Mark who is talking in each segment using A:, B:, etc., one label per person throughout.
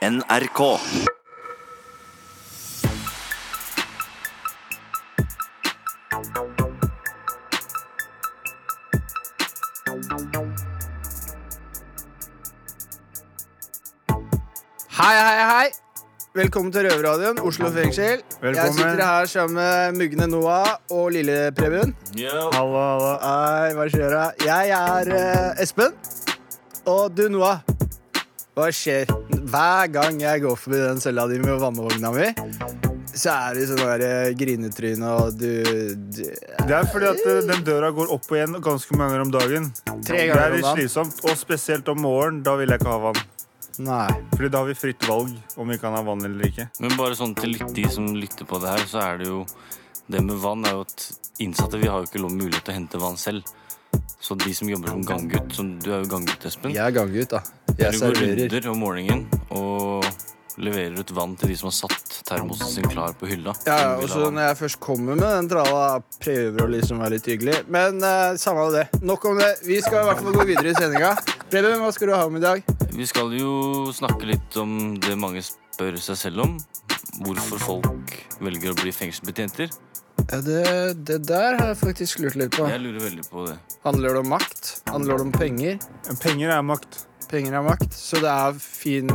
A: NRK.
B: Hei, hei, hei. Velkommen til Røverradioen, Oslo fengsel. Jeg sitter her sammen med Mugne Noah og Lille Preben.
C: Hallo, hallo.
B: Hei, hva skjer? Jeg er eh, Espen. Og du, Noah. Hva skjer? Hver gang jeg går forbi den cella di med vannvogna mi, så er det sånn der eh, grinetryne og du, du
C: Det er fordi at eh, den døra går opp og igjen ganske mange ganger om dagen.
B: Tre
C: Det er litt slitsomt, og spesielt om morgenen. Da vil jeg ikke ha vann.
B: Nei.
C: Fordi da har vi fritt valg om vi kan ha vann eller ikke.
D: Men bare sånn til de som lytter på det her, så er det jo Det med vann er jo at innsatte Vi har jo ikke lov mulighet til å hente vann selv. Så de som jobber som ganggutt som Du er jo ganggutt, Espen.
B: Jeg er ganggutt, da. Jeg
D: du går runder om morgenen og leverer ut vann til de som har satt termosen sin klar på hylla.
B: Ja, ja, og så når jeg først kommer med den tralla, prøver å liksom være litt hyggelig. Men uh, samme av det. Nok om det. Vi skal i hvert fall gå videre i sendinga. Preben, hva skal du ha om i dag?
D: Vi skal jo snakke litt om det mange spør seg selv om. Hvorfor folk velger å bli fengselsbetjenter.
B: Ja, det, det der har jeg faktisk lurt litt på.
D: Jeg lurer veldig på det.
B: Handler det om makt? Handler det om penger?
C: Penger er makt.
B: Penger er makt. Så det er fin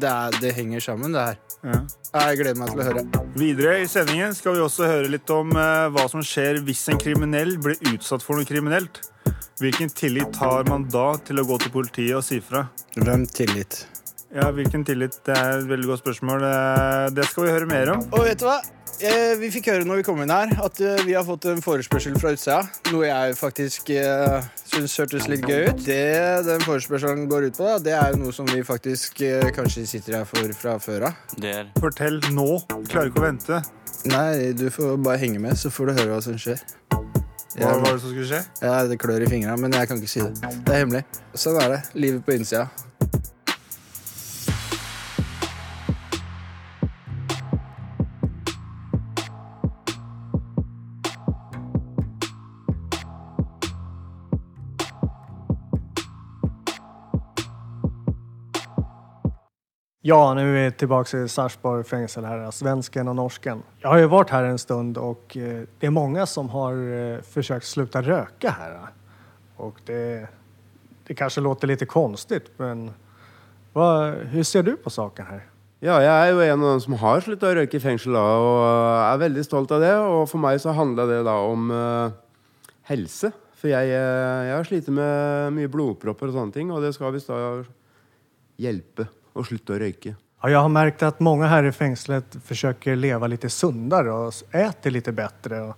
B: Det, er, det henger sammen, det her.
C: Ja.
B: Jeg gleder meg til å høre.
C: Videre i sendingen skal vi også høre litt om eh, hva som skjer hvis en kriminell blir utsatt for noe kriminelt. Hvilken tillit har man da til å gå til politiet og si fra?
B: Hvem tillit?
C: Ja, hvilken tillit? Det er et veldig godt spørsmål. Eh, Det skal vi høre mer om.
B: Og vet du hva? Eh, vi fikk høre når vi kom inn her, at eh, vi har fått en forespørsel fra utsida. Noe jeg faktisk uh, syns hørtes litt gøy ut. Det den forespørselen går ut på, da, det er jo noe som vi faktisk eh, kanskje sitter her for fra før av.
D: Det er
C: Fortell nå. Vi klarer ikke å vente.
B: Nei, du får bare henge med, så får du høre hva som skjer.
C: Hva
B: Ja,
C: var det som skulle skje?
B: ja, det klør i fingrene, men jeg kan ikke si det. Det er hemmelig. Sånn er det. Livet på innsida.
E: Ja, nu är vi tillbaka i Sarpsborg fängelse här, svensken och norsken. Jag har ju varit här en stund och eh, det är många som har eh, försökt sluta röka här. Och det, det kanske låter lite konstigt, men vad, hur ser du på saken här?
F: Ja, jeg er jo en av dem som har sluttet å røyke i fengsel, da, og er veldig stolt av det. Og for meg så handla det da om uh, helse. For jeg, eh, jeg har slitt med mye blodpropper og sånne ting, og det skal visst da hjelpe å slutte å røyke.
E: Ja, jag har märkt att många här i fängslet försöker leva lite sundare och äter lite bättre. Och,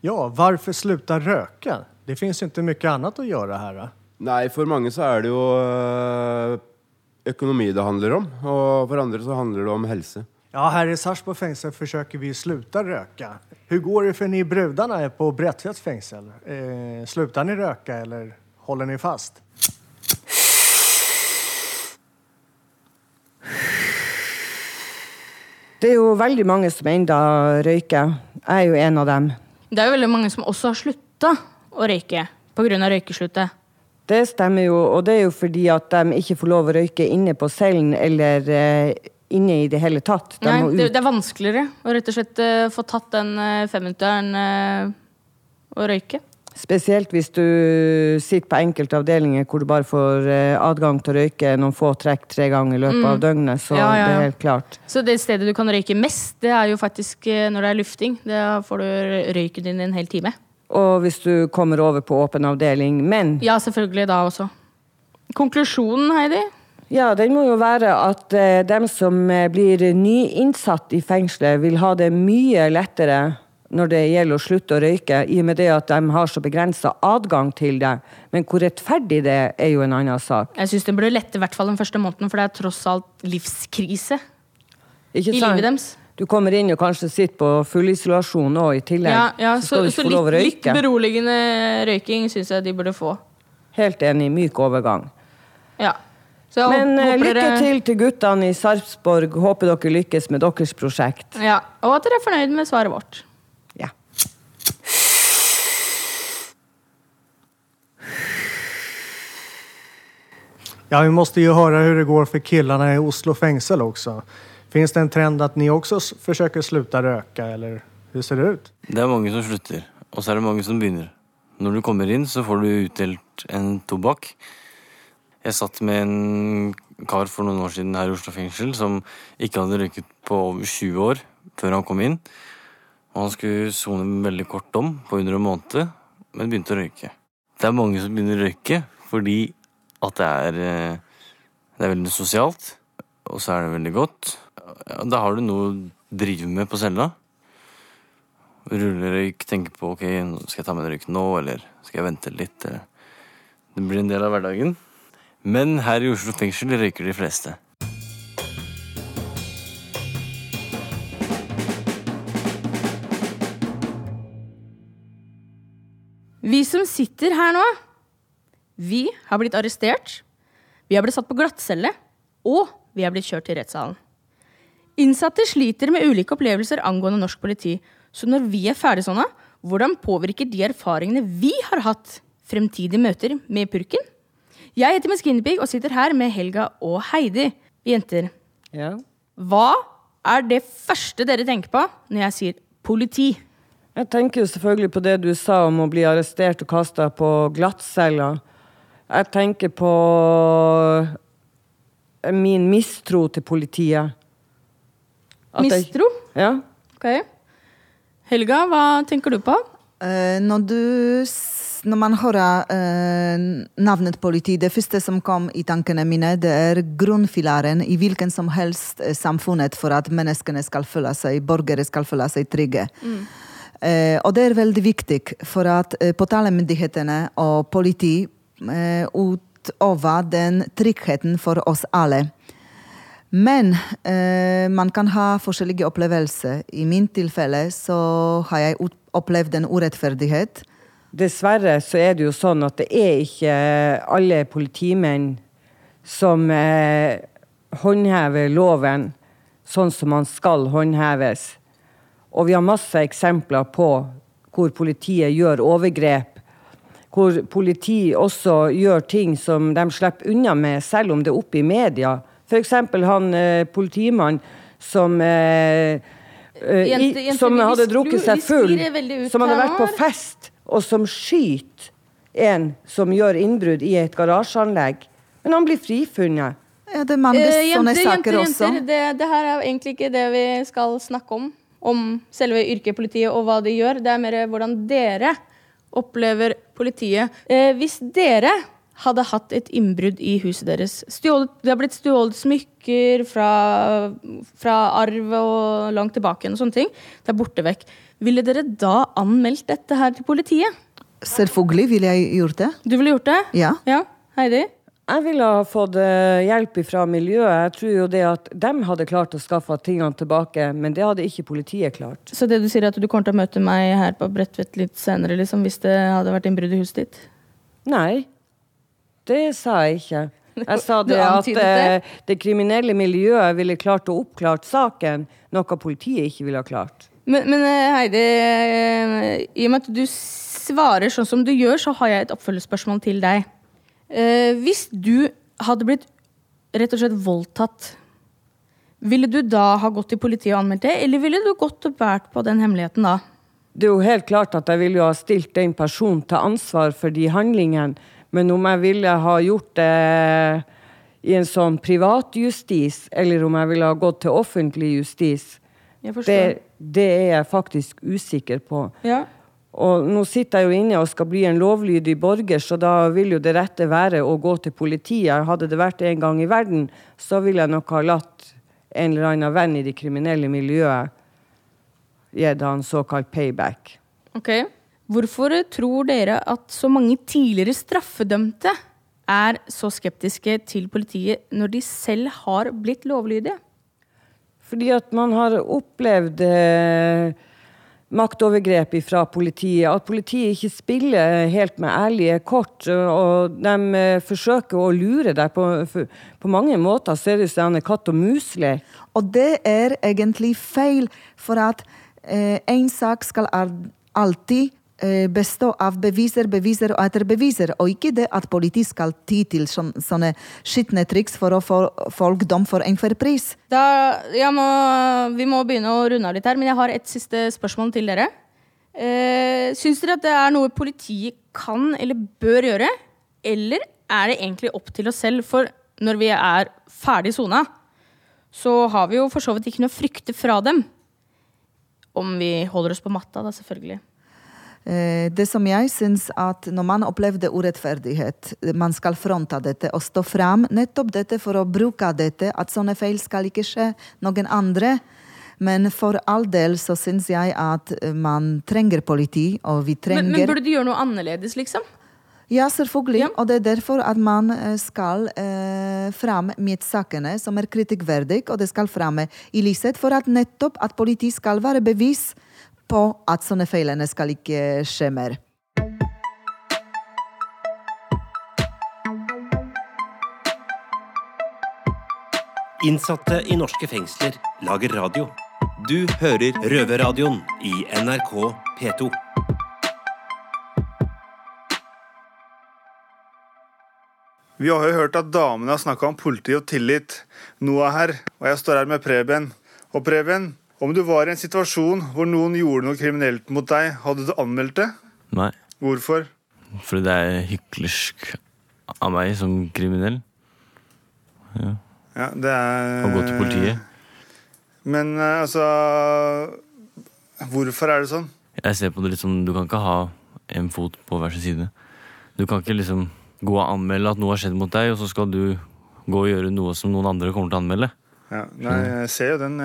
E: ja, varför sluta röka? Det finns ju inte mycket annat att göra här.
F: Nei, for mange så er det jo eh, økonomi det handler om, og for andre så handler det om helse.
E: Ja, här i Sarpsborg fängelse försöker vi sluta röka. Hur går det för ni brudarna på Brättfjälls fängsel? Eh, slutar ni röka eller håller ni fast?
G: Det er jo veldig mange som enda røyker. Jeg er jo en av dem.
H: Det er jo veldig mange som også har slutta å røyke pga. røykesluttet.
G: Det stemmer jo, og det er jo fordi at de ikke får lov å røyke inne på cellen eller eh, inne i det hele tatt. De
H: Nei, det, det er vanskeligere å rett og slett uh, få tatt den uh, femminutteren uh, å røyke.
G: Spesielt hvis du sitter på enkelte avdelinger hvor du bare får eh, adgang til å røyke noen få trekk tre ganger i løpet av døgnet. Så
H: ja, Ja, ja,
G: det er helt klart.
H: Så det stedet du kan røyke mest, det er jo faktisk eh, når det er lufting. Da får du røyken din en hel time.
G: Og hvis du kommer over på åpen avdeling. Men
H: Ja, selvfølgelig da også. Konklusjonen, Heidi?
G: Ja, den må jo være at eh, dem som eh, blir nyinnsatt i fengselet, vil ha det mye lettere når det gjelder å slutte å røyke, i og med det at de har så begrensa adgang til det. Men hvor rettferdig det er, er jo en annen sak.
H: Jeg syns det burde lette i hvert fall den første måneden, for det er tross alt livskrise i livet deres.
G: Du kommer inn og kanskje sitter på fullisolasjon òg i tillegg.
H: Ja, ja,
G: så
H: så, så litt, litt beroligende røyking syns jeg de burde få.
G: Helt enig. Myk overgang.
H: Ja.
G: Men eh, lykke
H: dere-
G: til til guttene i Sarpsborg. Håper dere lykkes med deres prosjekt.
H: Ja, og at dere er fornøyd med svaret vårt.
G: Ja.
E: Vi måste ju höra hur det går för killarna i Oslo fängsel också. Finns det en trend att ni också försöker sluta röka, eller hur ser det ut?
D: Det er mange som slutter, og så er det mange som begynner. Når du kommer inn, så får du utdelt en tobakk. Jeg satt med en kar for noen år siden her i Oslo fengsel som ikke hadde røyket på over 20 år før han kom inn. Og han skulle sone veldig kort dom på under en måned, men begynte å røyke. Det er mange som begynner å røyke fordi at det er, eh, det er veldig sosialt, og så er det veldig godt. Da har du noe å drive med på cella rullerøyk, tenke på ok, skal jeg ta med en røyk nå, eller skal jeg vente litt? Det blir en del av hverdagen. Men her i Oslo fengsel røyker de fleste.
H: Vi som sitter her nå, vi har blitt arrestert, vi har blitt satt på glattcelle, og vi har blitt kjørt til rettssalen. Innsatte sliter med ulike opplevelser angående norsk politi, så når vi er ferdig sånn, hvordan påvirker de erfaringene vi har hatt fremtidige møter med purken? Jeg heter Miss Guinevere og sitter her med Helga og Heidi. Jenter,
G: Ja.
H: hva er det første dere tenker på når jeg sier politi?
G: Jeg tenker jo selvfølgelig på det du sa om å bli arrestert og kasta på glattcella. Jeg tenker på min mistro til politiet. At jeg-
H: Mistro?
G: Ja.
H: Ok. Helga, hva tenker du på?
A: Uh, når, du, når man hører eh, navnet politi, det første som kom i tankene mine, det er grunnfilaren i hvilken som helst eh, samfunnet for at menneskene skal føle seg, borgere skal føle seg trygge. Eh, og det er veldig viktig for at eh, påtalemyndighetene og politi eh, utøver den tryggheten for oss alle. Men eh, man kan ha forskjellige opplevelser. I min tilfelle så har jeg opplevd en urettferdighet.
G: Dessverre så er det jo sånn at det er ikke alle politimenn som eh, håndhever loven sånn som man skal håndheves. Og vi har masse eksempler på hvor politiet gjør overgrep. Hvor politi også gjør ting som de slipper unna med, selv om det er oppe i media. F.eks. han eh, politimannen som eh, i,
H: Jente- jente,
G: som hadde drukket seg full, som hadde vært på fest, og som skyter en som gjør innbrudd i et garasjeanlegg. Men han blir frifunnet.
A: Ja, det er mange
H: Eh,
A: sånne
H: jenter,
A: saker
H: jenter,
A: også.
H: jenter. Det, det her er egentlig ikke det vi skal snakke om. Om selve yrket politiet og hva de gjør. Det er mer hvordan dere opplever politiet. Eh, hvis dere hadde hatt et innbrudd i huset deres, stjålet, det har blitt stjålet smykker fra, fra arv og langt tilbake og sånne ting, det er borte vekk. Ville dere da anmeldt dette her til politiet?
A: Selvfølgelig ville jeg gjort det.
H: Du ville gjort det?
A: Ja.
H: Ja, Heidi?
G: Jeg ville ha fått eh, hjelp fra miljøet. Jeg tror jo det at de hadde klart å skaffe tingene tilbake, men det hadde ikke politiet klart.
H: Så det du sier er at du kommer til å møte meg her på Bredtvet litt senere, liksom, hvis det hadde vært innbrudd i huset ditt?
G: Nei, det sa jeg ikke. Jeg sa det at
H: det?
G: eh, det kriminelle miljøet ville klart å oppklart saken, noe politiet ikke ville ha klart.
H: Men, men eh, Heidi, i og med at du svarer sånn som du gjør, så har jeg et oppfølgingsspørsmål til deg. Eh, hvis du hadde blitt rett og slett voldtatt, ville du da ha gått til politiet og anmeldt det, eller ville du gått og båret på den hemmeligheten da?
G: Det er jo helt klart at jeg ville jo ha stilt den personen til ansvar for de handlingene, men om jeg ville ha gjort det i en sånn privatjustis, eller om jeg ville ha gått til offentlig justis, det, det er jeg faktisk usikker på.
H: Ja.
G: Og nå sitter jeg jo inne og skal bli en lovlydig borger, så da vil jo det rette være å gå til politiet. Hadde det vært en gang i verden, så ville jeg nok ha latt en eller annen venn i det kriminelle miljøet gitt han såkalt payback.
H: Ok. Hvorfor tror dere at så mange tidligere straffedømte er så skeptiske til politiet når de selv har blitt lovlydige?
G: Fordi at man har opplevd eh, maktovergrep fra politiet. At politiet ikke spiller helt med ærlige kort. Og de eh, forsøker å lure deg på, på mange måter. ser er det er katt og mus-lek.
A: Og det er egentlig feil, for at eh, en sak skal alltid bestå av beviser, beviser og etter beviser, og ikke det at politiet skal ty til sånne skitne triks for å få folk dom for enhver pris.
H: Da, må, vi må begynne å runde av litt her, men jeg har et siste spørsmål til dere. Eh, syns dere at det er noe politiet kan eller bør gjøre? Eller er det egentlig opp til oss selv? For når vi er ferdig sona, så har vi jo for så vidt ikke noe å frykte fra dem. Om vi holder oss på matta, da, selvfølgelig.
A: Eh, Det som jeg syns at når man opplevde urettferdighet, man skal fronte dette og stå fram nettopp dette for å bruke dette, at sånne feil skal ikke skje noen andre. Men for all del så syns jeg at eh, man trenger politi, og vi trenger
H: men burde de gjøre noe annerledes, liksom?
A: Ja, selvfølgelig.
H: Ja.
A: Og det er derfor at man eh, skal eh, fram med sakene som er kritikkverdige, og det skal fram i lyset for at nettopp at politi skal være bevis på at sånne feilene skal ikke skje mer.
I: Innsatte i norske fengsler lager radio. Du hører Røverradioen i NRK P2.
C: Vi har jo hørt at damene har snakka om politi og tillit. Noah her, og jeg står her med Preben. Og Preben, om du var i en situasjon hvor noen gjorde noe kriminelt mot deg, hadde du anmeldt det?
D: Nei.
C: Hvorfor?
D: Fordi det er hyklersk av meg som kriminell
C: Ja, det er
D: å gå til politiet.
C: Men eh, altså Hvorfor er det sånn?
D: Jeg ser på det litt som du kan ikke ha en fot på hver sin side. Du kan ikke liksom gå og anmelde at noe har skjedd mot deg, og så skal du gå og gjøre noe som noen andre kommer til å anmelde.
C: Ja, nei, jeg ser jo den.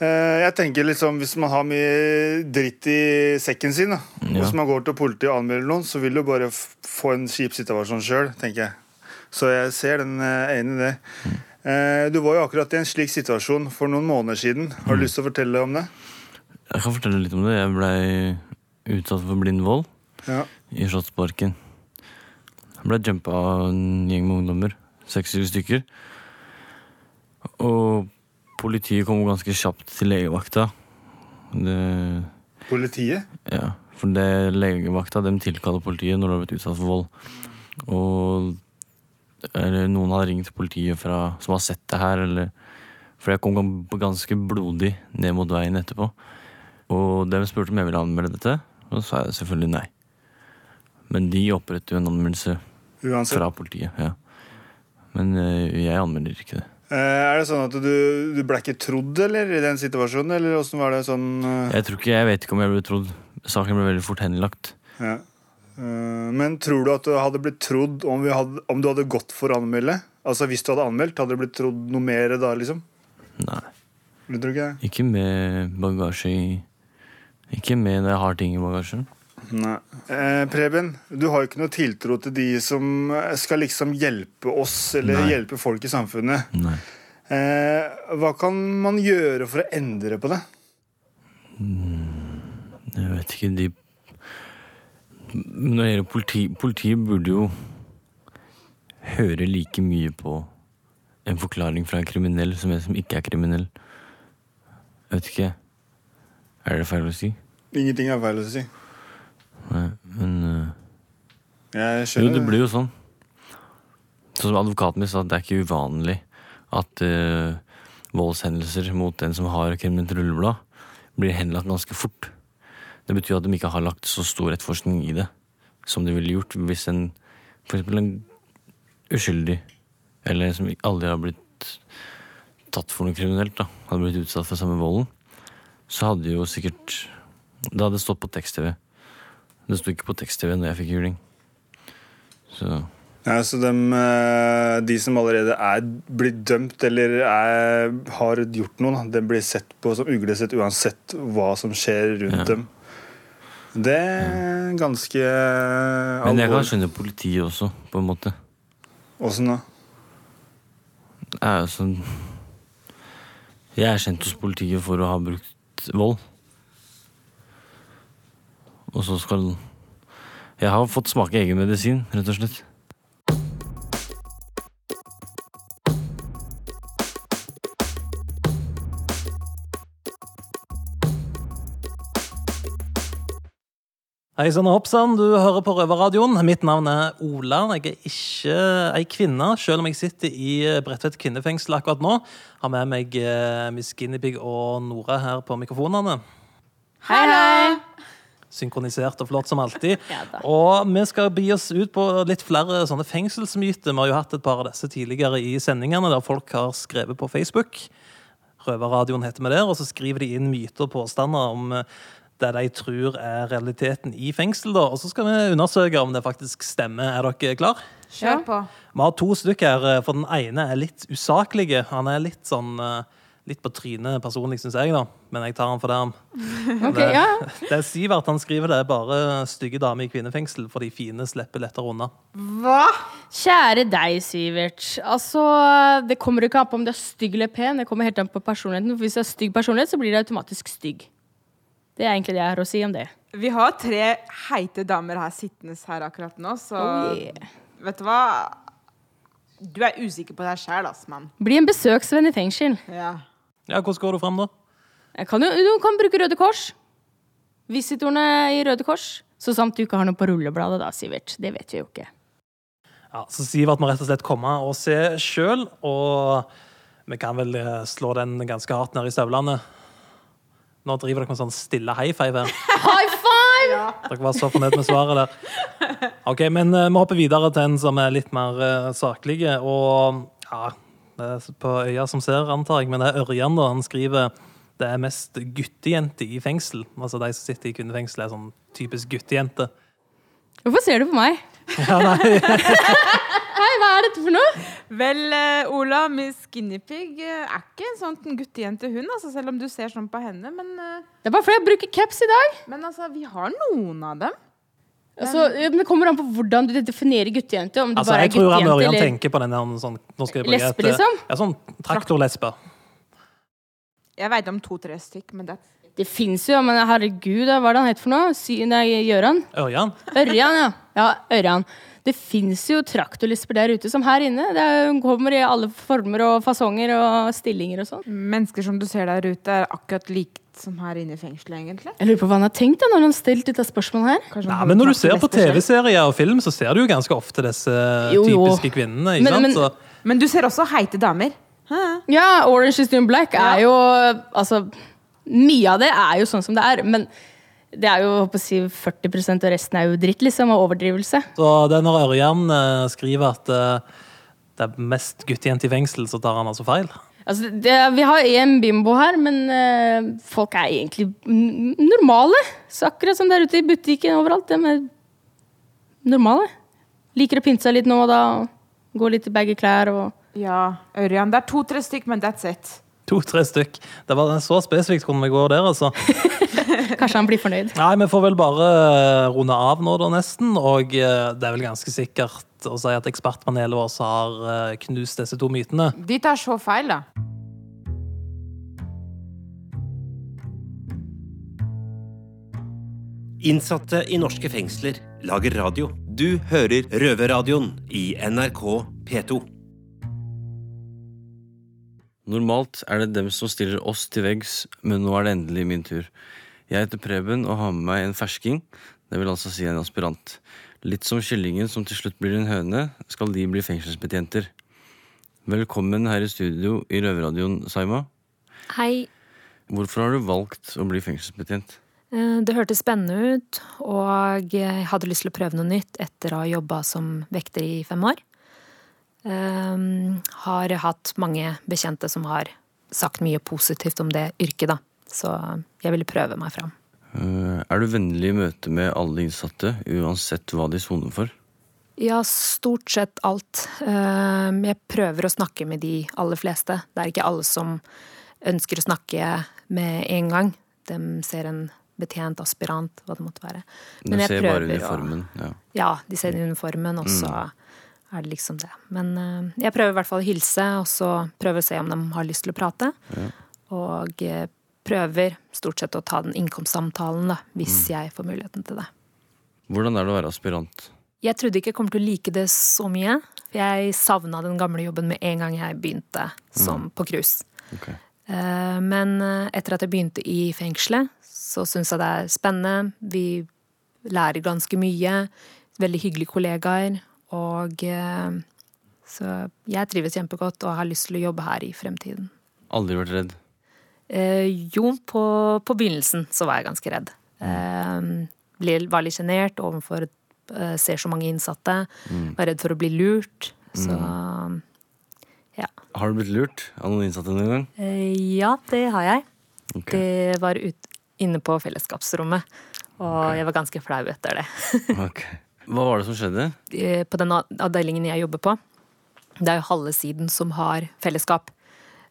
C: Jeg, eh, tenker liksom, Hvis man har mye dritt i sekken sin, da,
D: Ja.
C: hvis man går til politiet og anmelder noen, så vil du bare få en kjip situasjon sjøl, tenker jeg. Så jeg ser den, jeg er i det. Eh, Du var jo akkurat i en slik situasjon for noen måneder siden. Har du lyst til å fortelle om det?
D: Jeg kan fortelle litt om det. Jeg blei utsatt for blind vold
C: Ja.
D: i Slottsparken. Jeg ble jumpa av en gjeng med ungdommer. Seks-syv stykker. Og politiet kom ganske kjapt til legevakta. Det,
C: Politiet?
D: ja, for det legevakta de tilkaller politiet når du har blitt utsatt for vold. Og eller noen hadde ringt politiet fra, som har sett det her, eller For jeg kom ganske blodig ned mot veien etterpå. Og de spurte om jeg ville anmelde dette, og så sa jeg selvfølgelig nei. Men de oppretter jo en anmeldelse
C: Uansett.
D: fra politiet. ja. Men eh, jeg anmelder ikke det.
C: Eh, Er det sånn at du, du ble ikke trodd eller, i den situasjonen, eller åssen var det sånn eh,
D: Jeg tror ikke, jeg vet ikke om jeg ble trodd. Saken ble veldig fort henlagt.
C: ja. Eh, Men tror du at du hadde blitt trodd om, vi hadde, om du hadde gått for å anmelde? Altså Hvis du hadde anmeldt, hadde du blitt trodd noe mer da, liksom?
D: Nei.
C: Ikke?
D: Ikke med bagasje i Ikke med når jeg har ting i bagasjen.
C: Nei. Eh, Preben, du har jo ikke noe tiltro til de som eh, skal liksom hjelpe oss, eller
D: Nei.
C: hjelpe folk i samfunnet.
D: Nei.
C: Eh, hva kan man gjøre for å endre på det?
D: Jeg vet ikke, de Når det gjelder politi Politiet burde jo høre like mye på en forklaring fra en kriminell som en som ikke er kriminell. Jeg vet ikke. Er det feil å si?
C: Ingenting er feil å si.
D: Nei, men
C: uh,
D: Jo, det blir jo sånn. Sånn som advokaten min sa, det er ikke uvanlig at uh, voldshendelser mot den som har kriminelt rulleblad, blir henlagt ganske fort. Det betyr at de ikke har lagt så stor etterforskning i det som de ville gjort hvis en eksempel en uskyldig, eller en som aldri har blitt tatt for noe kriminelt, da, hadde blitt utsatt for samme volden, så hadde jo sikkert Det hadde stått på tekst-TV. Det sto ikke på tekst-TV når jeg fikk juling. Så
C: Ja, så dem, eh, de som allerede er blitt dømt eller er, har gjort noe, de blir sett på som uglesett uansett hva som skjer rundt
D: Ja.
C: dem. Det er ganske
D: Men jeg kan skjønne politiet også, på en måte.
C: Åssen da?
D: Jeg er jo sånn Jeg er kjent hos politiet for å ha brukt vold. Og så skal Jeg har fått smake egen medisin, rett og slett.
J: Hei sann og hoppsann, du hører på Røverradioen. Mitt navn er Ola. Jeg er ikke ei kvinne, selv om jeg sitter i Bredtvet kvinnefengsel akkurat nå. Har med meg eh, Miss Guinevere og Nora her på mikrofonene.
H: Hei, hei!
J: Synkronisert og flott som alltid.
H: Ja.
J: Og vi skal bi oss ut på litt flere sånne fengselsmyter. Vi har jo hatt et par av disse tidligere i sendingene, der folk har skrevet på Facebook. Røverradioen heter vi der, og så skriver de inn myter og påstander om eh, det de tror er realiteten i fengsel. da. Og så skal vi undersøke om det faktisk stemmer. Er dere klar?
K: Kjør på.
J: Vi har to stykker her, eh, for den ene er litt usaklige. Han er litt sånn eh, Litt på trynet personlig, syns jeg, da. Men jeg tar han for det. han.
H: Okay,
J: det,
H: ja.
J: det er Sivert han skriver det er bare stygge damer i kvinnefengsel, for de fine slipper lettere unna.
K: Hva?
H: Kjære deg, Sivert. Altså, Det kommer ikke an på om du er stygg eller pen. Det kommer helt an på personligheten. For Hvis du er stygg personlighet, så blir du automatisk stygg. Det er egentlig det jeg har å si om det.
K: Vi har tre heite damer her sittende her akkurat nå, så
H: Oh, yeah.
K: vet du hva? Du er usikker på deg sjæl, ass, mann.
H: Bli en besøksvenn i fengsel.
K: Ja.
J: Ja, Hvordan går du fram, da?
H: Jeg kan jo, du kan bruke Røde Kors. Visitorene i Røde Kors. Så sant du ikke har noe på rullebladet, da, Sivert. Det vet vi jo ikke.
J: Ja, så Sivert må rett og slett komme og se sjøl, og vi kan vel eh, slå den ganske hardt ned i støvlene. Nå driver dere med sånn stille high five her.
H: High five! Ja.
J: Dere var så fornøyd med svaret der. Ok, men eh, vi hopper videre til en som er litt mer uh, saklig. Og ja, på øya som ser, antar jeg, men det er Ørjan, da. Han skriver det er mest guttejenter i fengsel. Altså de som sitter i kvinnefengsel, er sånn typisk guttejente.
H: Hvorfor ser du på meg?
J: Ja, nei.
H: Hei, hva er dette for noe?
K: Vel, uh, Ola, Miss Skinnypig uh, er ikke en sånn guttejente, hun, altså, selv om du ser sånn på henne. Men, uh,
H: Det er bare fordi jeg bruker caps i dag.
K: men altså, vi har noen av dem.
H: Altså, det kommer an på hvordan du definerer guttejente. Om du
J: Altså,
H: bare
J: jeg
H: er
J: tror han
H: guttejente
J: Ørjan
H: eller
J: tenker på den her sånn
H: Lesbe, liksom?
J: Ja, sånn traktorlesbe.
K: Jeg veit om to-tre stykk, men det
H: Det fins jo, men herregud, hva er det han heter for noe? Sy nei, Gjøran?
J: Ørjan?
H: Ørjan, ja. Ja, Ørjan. Det fins jo traktorlisper der ute som her inne. Det er- kommer i alle former og fasonger og stillinger og sånn.
K: Mennesker som du ser der ute, er akkurat likt som her inne i fengselet, egentlig.
H: Jeg lurer på hva han har tenkt da, når han har stilt dette spørsmålet her.
K: Kanskje
J: Nei, men når du ser på. TV-serier og film, så ser du jo ganske ofte disse
H: Jo, jo.
J: typiske kvinnene. ikke
H: Men-
J: sant?
H: men-
J: Så,
K: Men du ser også heite damer.
H: Ja, Orange is the New Black er jo Altså, mye av det er jo sånn som det er, men det er jo håper jeg, å si 40% og resten er jo dritt, liksom, og overdrivelse.
J: så det er når Ørjan eh, skriver at eh, det er mest guttejente i fengsel, så tar han altså feil.
H: Altså, det, vi har én bimbo her, men uh, folk er egentlig n- normale. Så akkurat som der ute i butikken overalt. De er normale. Liker å pynte seg litt nå og da. og Gå litt i baggy klær og
K: Ja, Ørjan. Det er to-tre stykk, men that's it.
J: To-tre stykk. Det var så spesifikt kunne vi gå der, altså.
H: Kanskje han blir fornøyd.
J: Nei, vi får vel bare eh, runde av nå, da, nesten. Og eh, det er vel ganske sikkert å si at ekspertpanelet vårt har eh, knust disse to mytene.
K: De tar så feil, da.
I: Innsatte i norske fengsler lager radio. Du hører Røverradioen i NRK P2.
D: Normalt er det dem som stiller oss til veggs, men nå er det endelig min tur. Jeg heter Preben og har med meg en fersking, det vil altså si en aspirant. Litt som kyllingen som til slutt blir en høne, skal de bli fengselsbetjenter. Velkommen her i studio i Røverradioen, Saima.
L: Hei.
D: Hvorfor har du valgt å bli fengselsbetjent?
L: Eh, Det hørtes spennende ut, og jeg hadde lyst til å prøve noe nytt etter å ha jobba som vekter i fem år. Um, har hatt mange bekjente som har sagt mye positivt om det yrket, da. Så jeg ville prøve meg fram.
D: Eh, Er du vennlig i møte med alle innsatte, uansett hva de soner for?
L: Ja, stort sett alt. Um, jeg prøver å snakke med de aller fleste. Det er ikke alle som ønsker å snakke med en gang. De ser en betjent, aspirant, hva det måtte være.
D: De ser bare uniformen. Ja.
L: Ja, de ser uniformen, og så er det liksom det. Men eh, jeg prøver i hvert fall å hilse, og så prøver å se om de har lyst til å prate.
D: Ja.
L: Og eh, prøver stort sett å ta den innkomstsamtalen, da, hvis jeg får muligheten til det.
D: Hvordan er det å være aspirant?
L: Jeg trodde ikke jeg kom til å like det så mye. For jeg savna den gamle jobben med en gang jeg begynte som på cruise.
D: Ok.
L: Eh, Men eh, etter at jeg begynte i fengselet, så syns jeg det er spennende. Vi lærer ganske mye. Veldig hyggelige kollegaer. Og eh, så jeg trives kjempegodt og har lyst til å jobbe her i fremtiden.
D: Aldri vært redd?
L: Eh, jo, på, på begynnelsen så var jeg ganske redd. Eh, ble, var litt sjenert overfor eh, ser så mange innsatte.
D: Mm.
L: Var redd for å bli lurt. Så ja.
D: Har du blitt lurt av noen innsatte noen gang?
L: Ja, det har jeg.
D: Okay.
L: Det var ut, inne på fellesskapsrommet. Og jeg var ganske flau etter det.
D: okay. Hva var det som skjedde?
L: På den avdelingen jeg jobber på, det er jo halve siden som har fellesskap.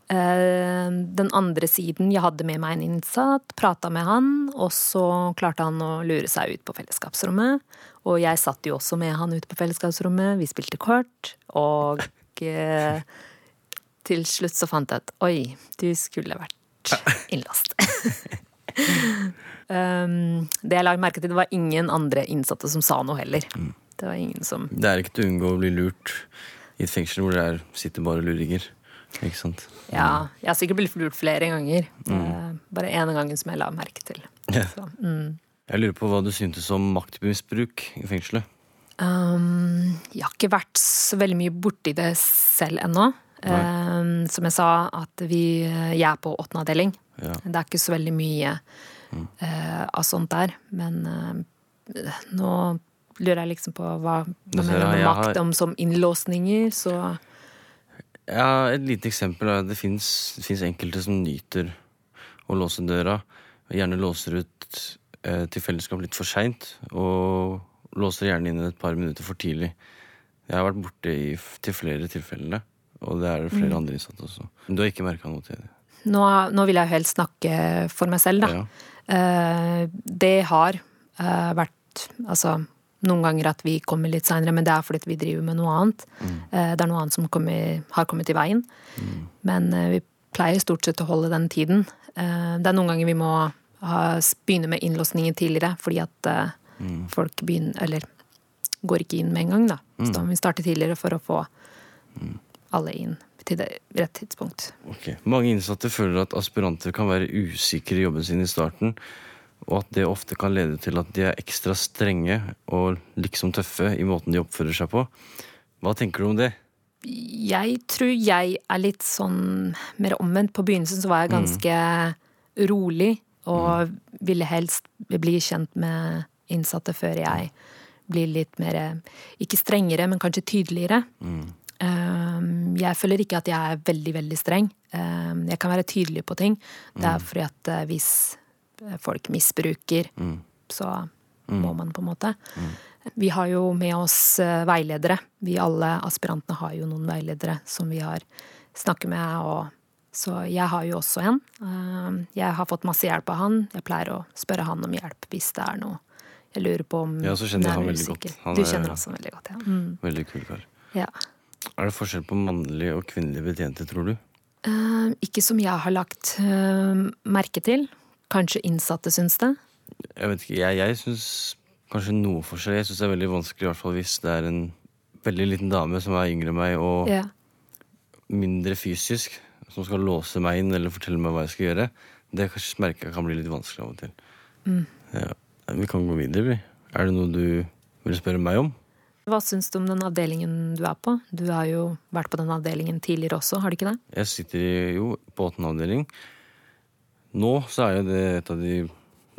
L: Eh, Den andre siden, jeg hadde med meg en innsatt, prata med han, og så klarte han å lure seg ut på fellesskapsrommet. Og jeg satt jo også med han ute på fellesskapsrommet, vi spilte kort, og eh, til slutt så fant jeg at oi, du skulle vært innlåst. um, det jeg la merke til, det var ingen andre innsatte som sa noe heller. Det var ingen som
D: Det er ikke til å unngå å bli lurt i et fengsel hvor det er, sitter bare luringer. Ikke sant?
L: Ja, jeg har sikkert blitt lurt flere ganger.
D: Mm.
L: Eh, Bare ene gangen som jeg la merke til.
D: Ja.
L: Så, mm.
D: Jeg lurer på hva du syntes om maktmisbruk i fengselet.
L: Um, jeg har ikke vært så veldig mye borti det selv ennå. Um, som jeg sa, at vi, jeg er på åttende avdeling.
D: Ja.
L: Det er ikke så veldig mye uh, av sånt der. Men uh, nå lurer jeg liksom på hva,
D: ser
L: mener med makt
D: har-
L: om som innlåsninger, så
D: Ja, Et lite eksempel er at det fins enkelte som nyter å låse døra. Og gjerne låser ut eh, til fellesskap litt for seint. Og låser gjerne inn et par minutter for tidlig. Jeg har vært borte i, til flere tilfeller, og det er det flere
L: Mm.
D: andre innsatte også. Men du har ikke merka noe til det?
L: nå, nå vil jeg jo helst snakke for meg selv, da.
D: Ja.
L: Eh, det har eh, vært Altså noen ganger at vi kommer litt seinere, men det er fordi vi driver med noe annet. Mm. det er noe annet som kommer, har kommet i veien. Men eh, vi pleier stort sett å holde den tiden. Eh, det er noen ganger vi må ha, begynne med innlåsningen tidligere, fordi at mm. folk begynner Eller går ikke inn med en gang, da. Så da må vi starte tidligere for å få alle inn til det rett tidspunkt.
D: Okay. Mange innsatte føler at aspiranter kan være usikre i jobben sin i starten, og at det ofte kan lede til at de er ekstra strenge og liksom tøffe i måten de oppfører seg på. Hva tenker du om det?
L: Jeg tror jeg er litt sånn mer omvendt. På begynnelsen så var jeg ganske rolig og ville helst bli kjent med innsatte før jeg blir litt mer Ikke strengere, men kanskje tydeligere. Mm. Jeg føler ikke at jeg er veldig, veldig streng. Um, Jeg kan være tydelig på ting. Det er fordi at eh, hvis folk misbruker, så må man på en måte. Vi har jo med oss eh, veiledere. Vi alle aspirantene har jo noen veiledere som vi har snakket med. Og, så jeg har jo også en. Um, Jeg har fått masse hjelp av han. Jeg pleier å spørre han om hjelp hvis det er noe jeg lurer på om
D: Ja, så kjenner jeg han veldig
L: usikker.
D: godt. Han
L: Du
D: er-
L: kjenner han også veldig godt, ja. Mm.
D: Veldig kul kar.
L: ja.
D: Er det forskjell på mannlige og kvinnelige betjente, tror du?
L: Eh, ikke som jeg har lagt eh, merke til. Kanskje innsatte syns det.
D: Jeg vet ikke, jeg, jeg syns kanskje noe forskjell. Jeg syns det er veldig vanskelig, i hvert fall hvis det er en veldig liten dame som er yngre enn meg og
L: Ja.
D: mindre fysisk, som skal låse meg inn eller fortelle meg hva jeg skal gjøre. Det kanskje merker jeg kan bli litt vanskelig av og til.
L: Mm.
D: Ja. Vi kan gå videre, vi. Er det noe du vil spørre meg om?
L: Hva syns du om den avdelingen du er på? Du har jo vært på den avdelingen tidligere også, har du ikke det?
D: Jeg sitter jo på åttende avdeling. Nå så er jo det et av de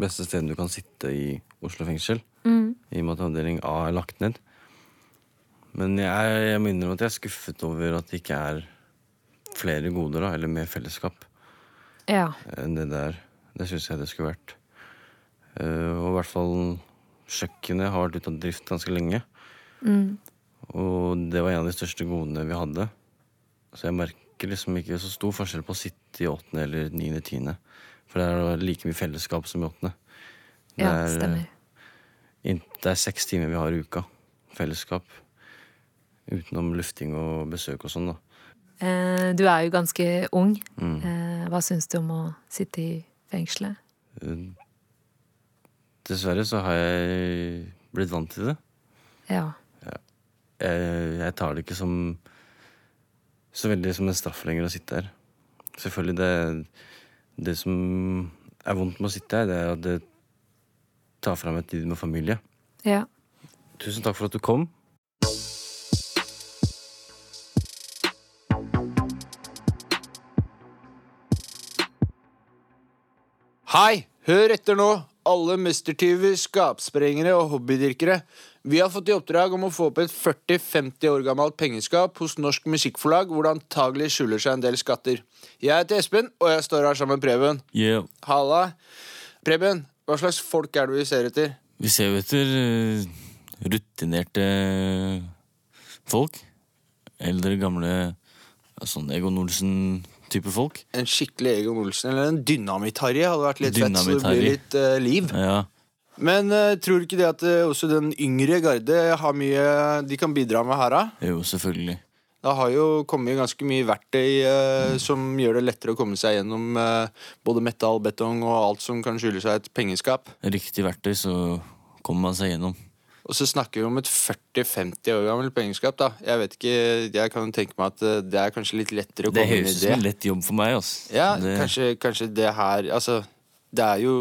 D: beste stedene du kan sitte i Oslo fengsel.
L: Mm.
D: I og med at avdeling A er lagt ned. Men jeg, jeg må innrømme at jeg er skuffet over at det ikke er flere goder, da, eller mer fellesskap,
L: Ja.
D: enn det der. Det syns jeg det skulle vært. Eh, og i hvert fall kjøkkenet har vært ute av drift ganske lenge.
L: Mm.
D: Og det var en av de største godene vi hadde. Så jeg merker liksom ikke så stor forskjell på å sitte i åttende eller niende, tiende. For det er like mye fellesskap som i åttende. Det
L: Ja,
D: er,
L: stemmer.
D: eh, Det er seks timer vi har i uka. Fellesskap. Utenom lufting og besøk og sånn, da.
L: Eh, Du er jo ganske ung.
D: Mm.
L: Eh, Hva syns du om å sitte i fengselet?
D: Eh, Dessverre så har jeg blitt vant til det.
L: Ja.
D: Jeg, jeg tar det ikke som så veldig som en straff lenger å sitte her. Selvfølgelig, det, det som er vondt med å sitte her, det er at det tar fra meg tid med familie.
L: Ja.
D: Tusen takk for at du kom.
B: Hei, hør etter nå, alle mestertyver, skapsprengere og hobbydyrkere. Vi har fått i oppdrag om å få opp et 40-50 år gammelt pengeskap hos Norsk Musikkforlag, hvor det antagelig skjuler seg en del skatter. Jeg heter Espen, og jeg står her sammen med Preben.
D: Yeah.
B: Halla. Preben, hva slags folk er det vi ser etter?
D: Vi ser jo etter eh, rutinerte folk. Eldre, gamle Sånn Egon Olsen-type folk.
B: En skikkelig Egon Olsen, eller en Dynamitt-Harry hadde vært litt fett, så det blir litt uh, liv.
D: Ja.
B: Men uh, tror du ikke det at uh, også den yngre garde har mye de kan bidra med her, da?
D: Jo, selvfølgelig.
B: Det har jo kommet ganske mye verktøy mm. som gjør det lettere å komme seg gjennom både metall, betong og alt som kan skjule seg et pengeskap.
D: Riktig verktøy, så kommer man seg gjennom.
B: Og så snakker vi om et 40-50 år gammelt pengeskap. da Jeg vet ikke, jeg kan tenke meg at eh, det er kanskje litt lettere å
D: Det
B: komme inn
D: høres
B: i
D: ut som en
B: det.
D: lett jobb for meg. altså.
B: Ja,
D: det,
B: kanskje, kanskje det her Altså, det er jo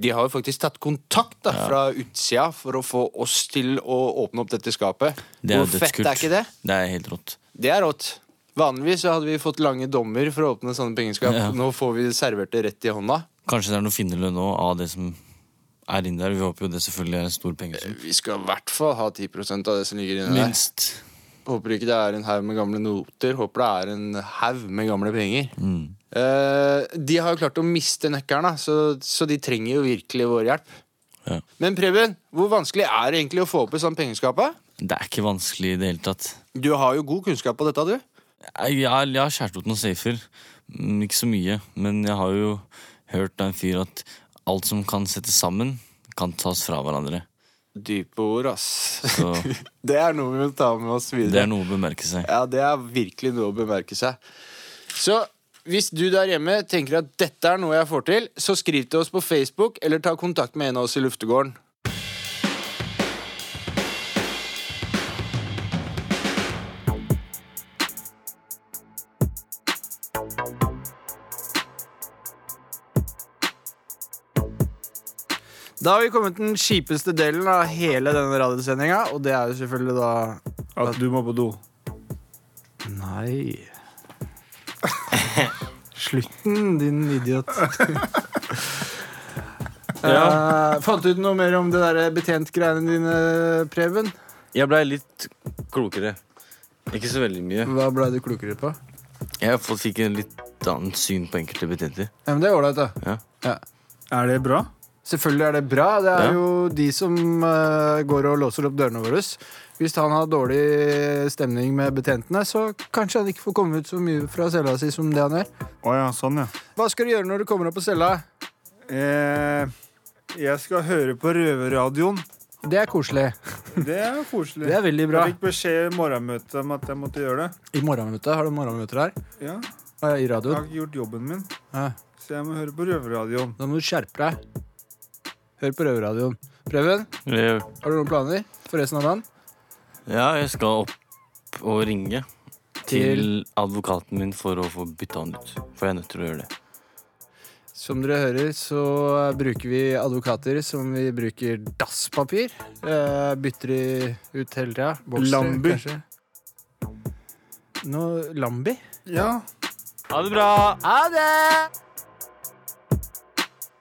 B: De har jo faktisk tatt kontakt da fra utsida for å få oss til å åpne opp dette skapet.
D: det er
B: Hvor fett er ikke det?
D: Det er helt rått.
B: Det er rått. Vanligvis så hadde vi fått lange dommer for å åpne sånne pengeskap.
D: Ja.
B: Nå får vi servert det rett i hånda.
D: Kanskje det er noe finnerlønn òg av det som er inne der. Vi håper jo det selvfølgelig er en stor pengesum.
B: Vi skal i hvert fall ha 10 av det som ligger inne der.
D: Minst.
B: Håper ikke det er en haug med gamle noter. Håper det er en haug med gamle penger.
D: Mm.
B: Eh, de har jo klart å miste nøkkelen, så, så de trenger jo virkelig vår hjelp.
D: Ja.
B: Men Preben, hvor vanskelig er det egentlig å få opp et sånt pengeskap?
D: Det er ikke vanskelig i det hele tatt.
B: Du har jo god kunnskap på dette, du.
D: Jeg, jeg, jeg har skåret ut noen safer. Ikke så mye, men jeg har jo hørt av en fyr at alt som kan settes sammen, kan tas fra hverandre.
B: Dype ord, ass.
D: Så
B: Det er noe vi må ta med oss videre.
D: det er noe å bemerke seg.
B: Ja, det er virkelig noe å bemerke seg. Så hvis du der hjemme tenker at dette er noe jeg får til, så skriv til oss på Facebook eller ta kontakt med en av oss i luftegården. Da har vi kommet til den kjipeste delen av hele denne radiosendinga, og det er jo selvfølgelig da
C: At du må på do.
B: Nei Slutten, din idiot. Eh, fant du ut noe mer om det der betjentgreiene dine, Preben?
D: Jeg blei litt klokere. Ikke så veldig mye.
B: Hva ble du klokere på?
D: Jeg fikk en litt annet syn på enkelte betjenter.
B: Ja, men Det er ålreit, da.
D: Ja.
B: Ja.
C: Er det bra?
B: Selvfølgelig er det bra. Det er
D: Ja.
B: jo de som uh, går og låser opp dørene våre. Hvis han har dårlig stemning med betjentene, så kanskje han ikke får komme ut så mye fra cella si som det han gjør.
C: Oh ja, sånn, ja.
B: Hva skal du gjøre når du kommer opp på cella?
C: Eh, jeg skal høre på røverradioen.
B: Det er koselig.
C: Det er koselig.
B: Det er veldig bra.
C: Jeg fikk beskjed i morgenmøtet om at jeg måtte gjøre det.
B: I morgenmøtet? Har du morgenmøter her?
C: Ja,
B: I radioen?
C: Jeg har ikke gjort jobben min,
B: Ja.
C: så jeg må høre på røverradioen.
B: Da må du skjerpe deg. Hør på Røverradioen. Preben,
D: Eh,
B: har du noen planer for resten av dagen?
D: Ja, jeg skal opp og ringe til advokaten min for å få bytta han ut. For jeg er nødt til å gjøre det.
B: Som dere hører, så bruker vi advokater som vi bruker dasspapir. Eh, bytter de ut hele tida.
C: Lambi.
B: kanskje. Noe Lambi?
C: Ja.
D: Ha det bra!
B: Ha det!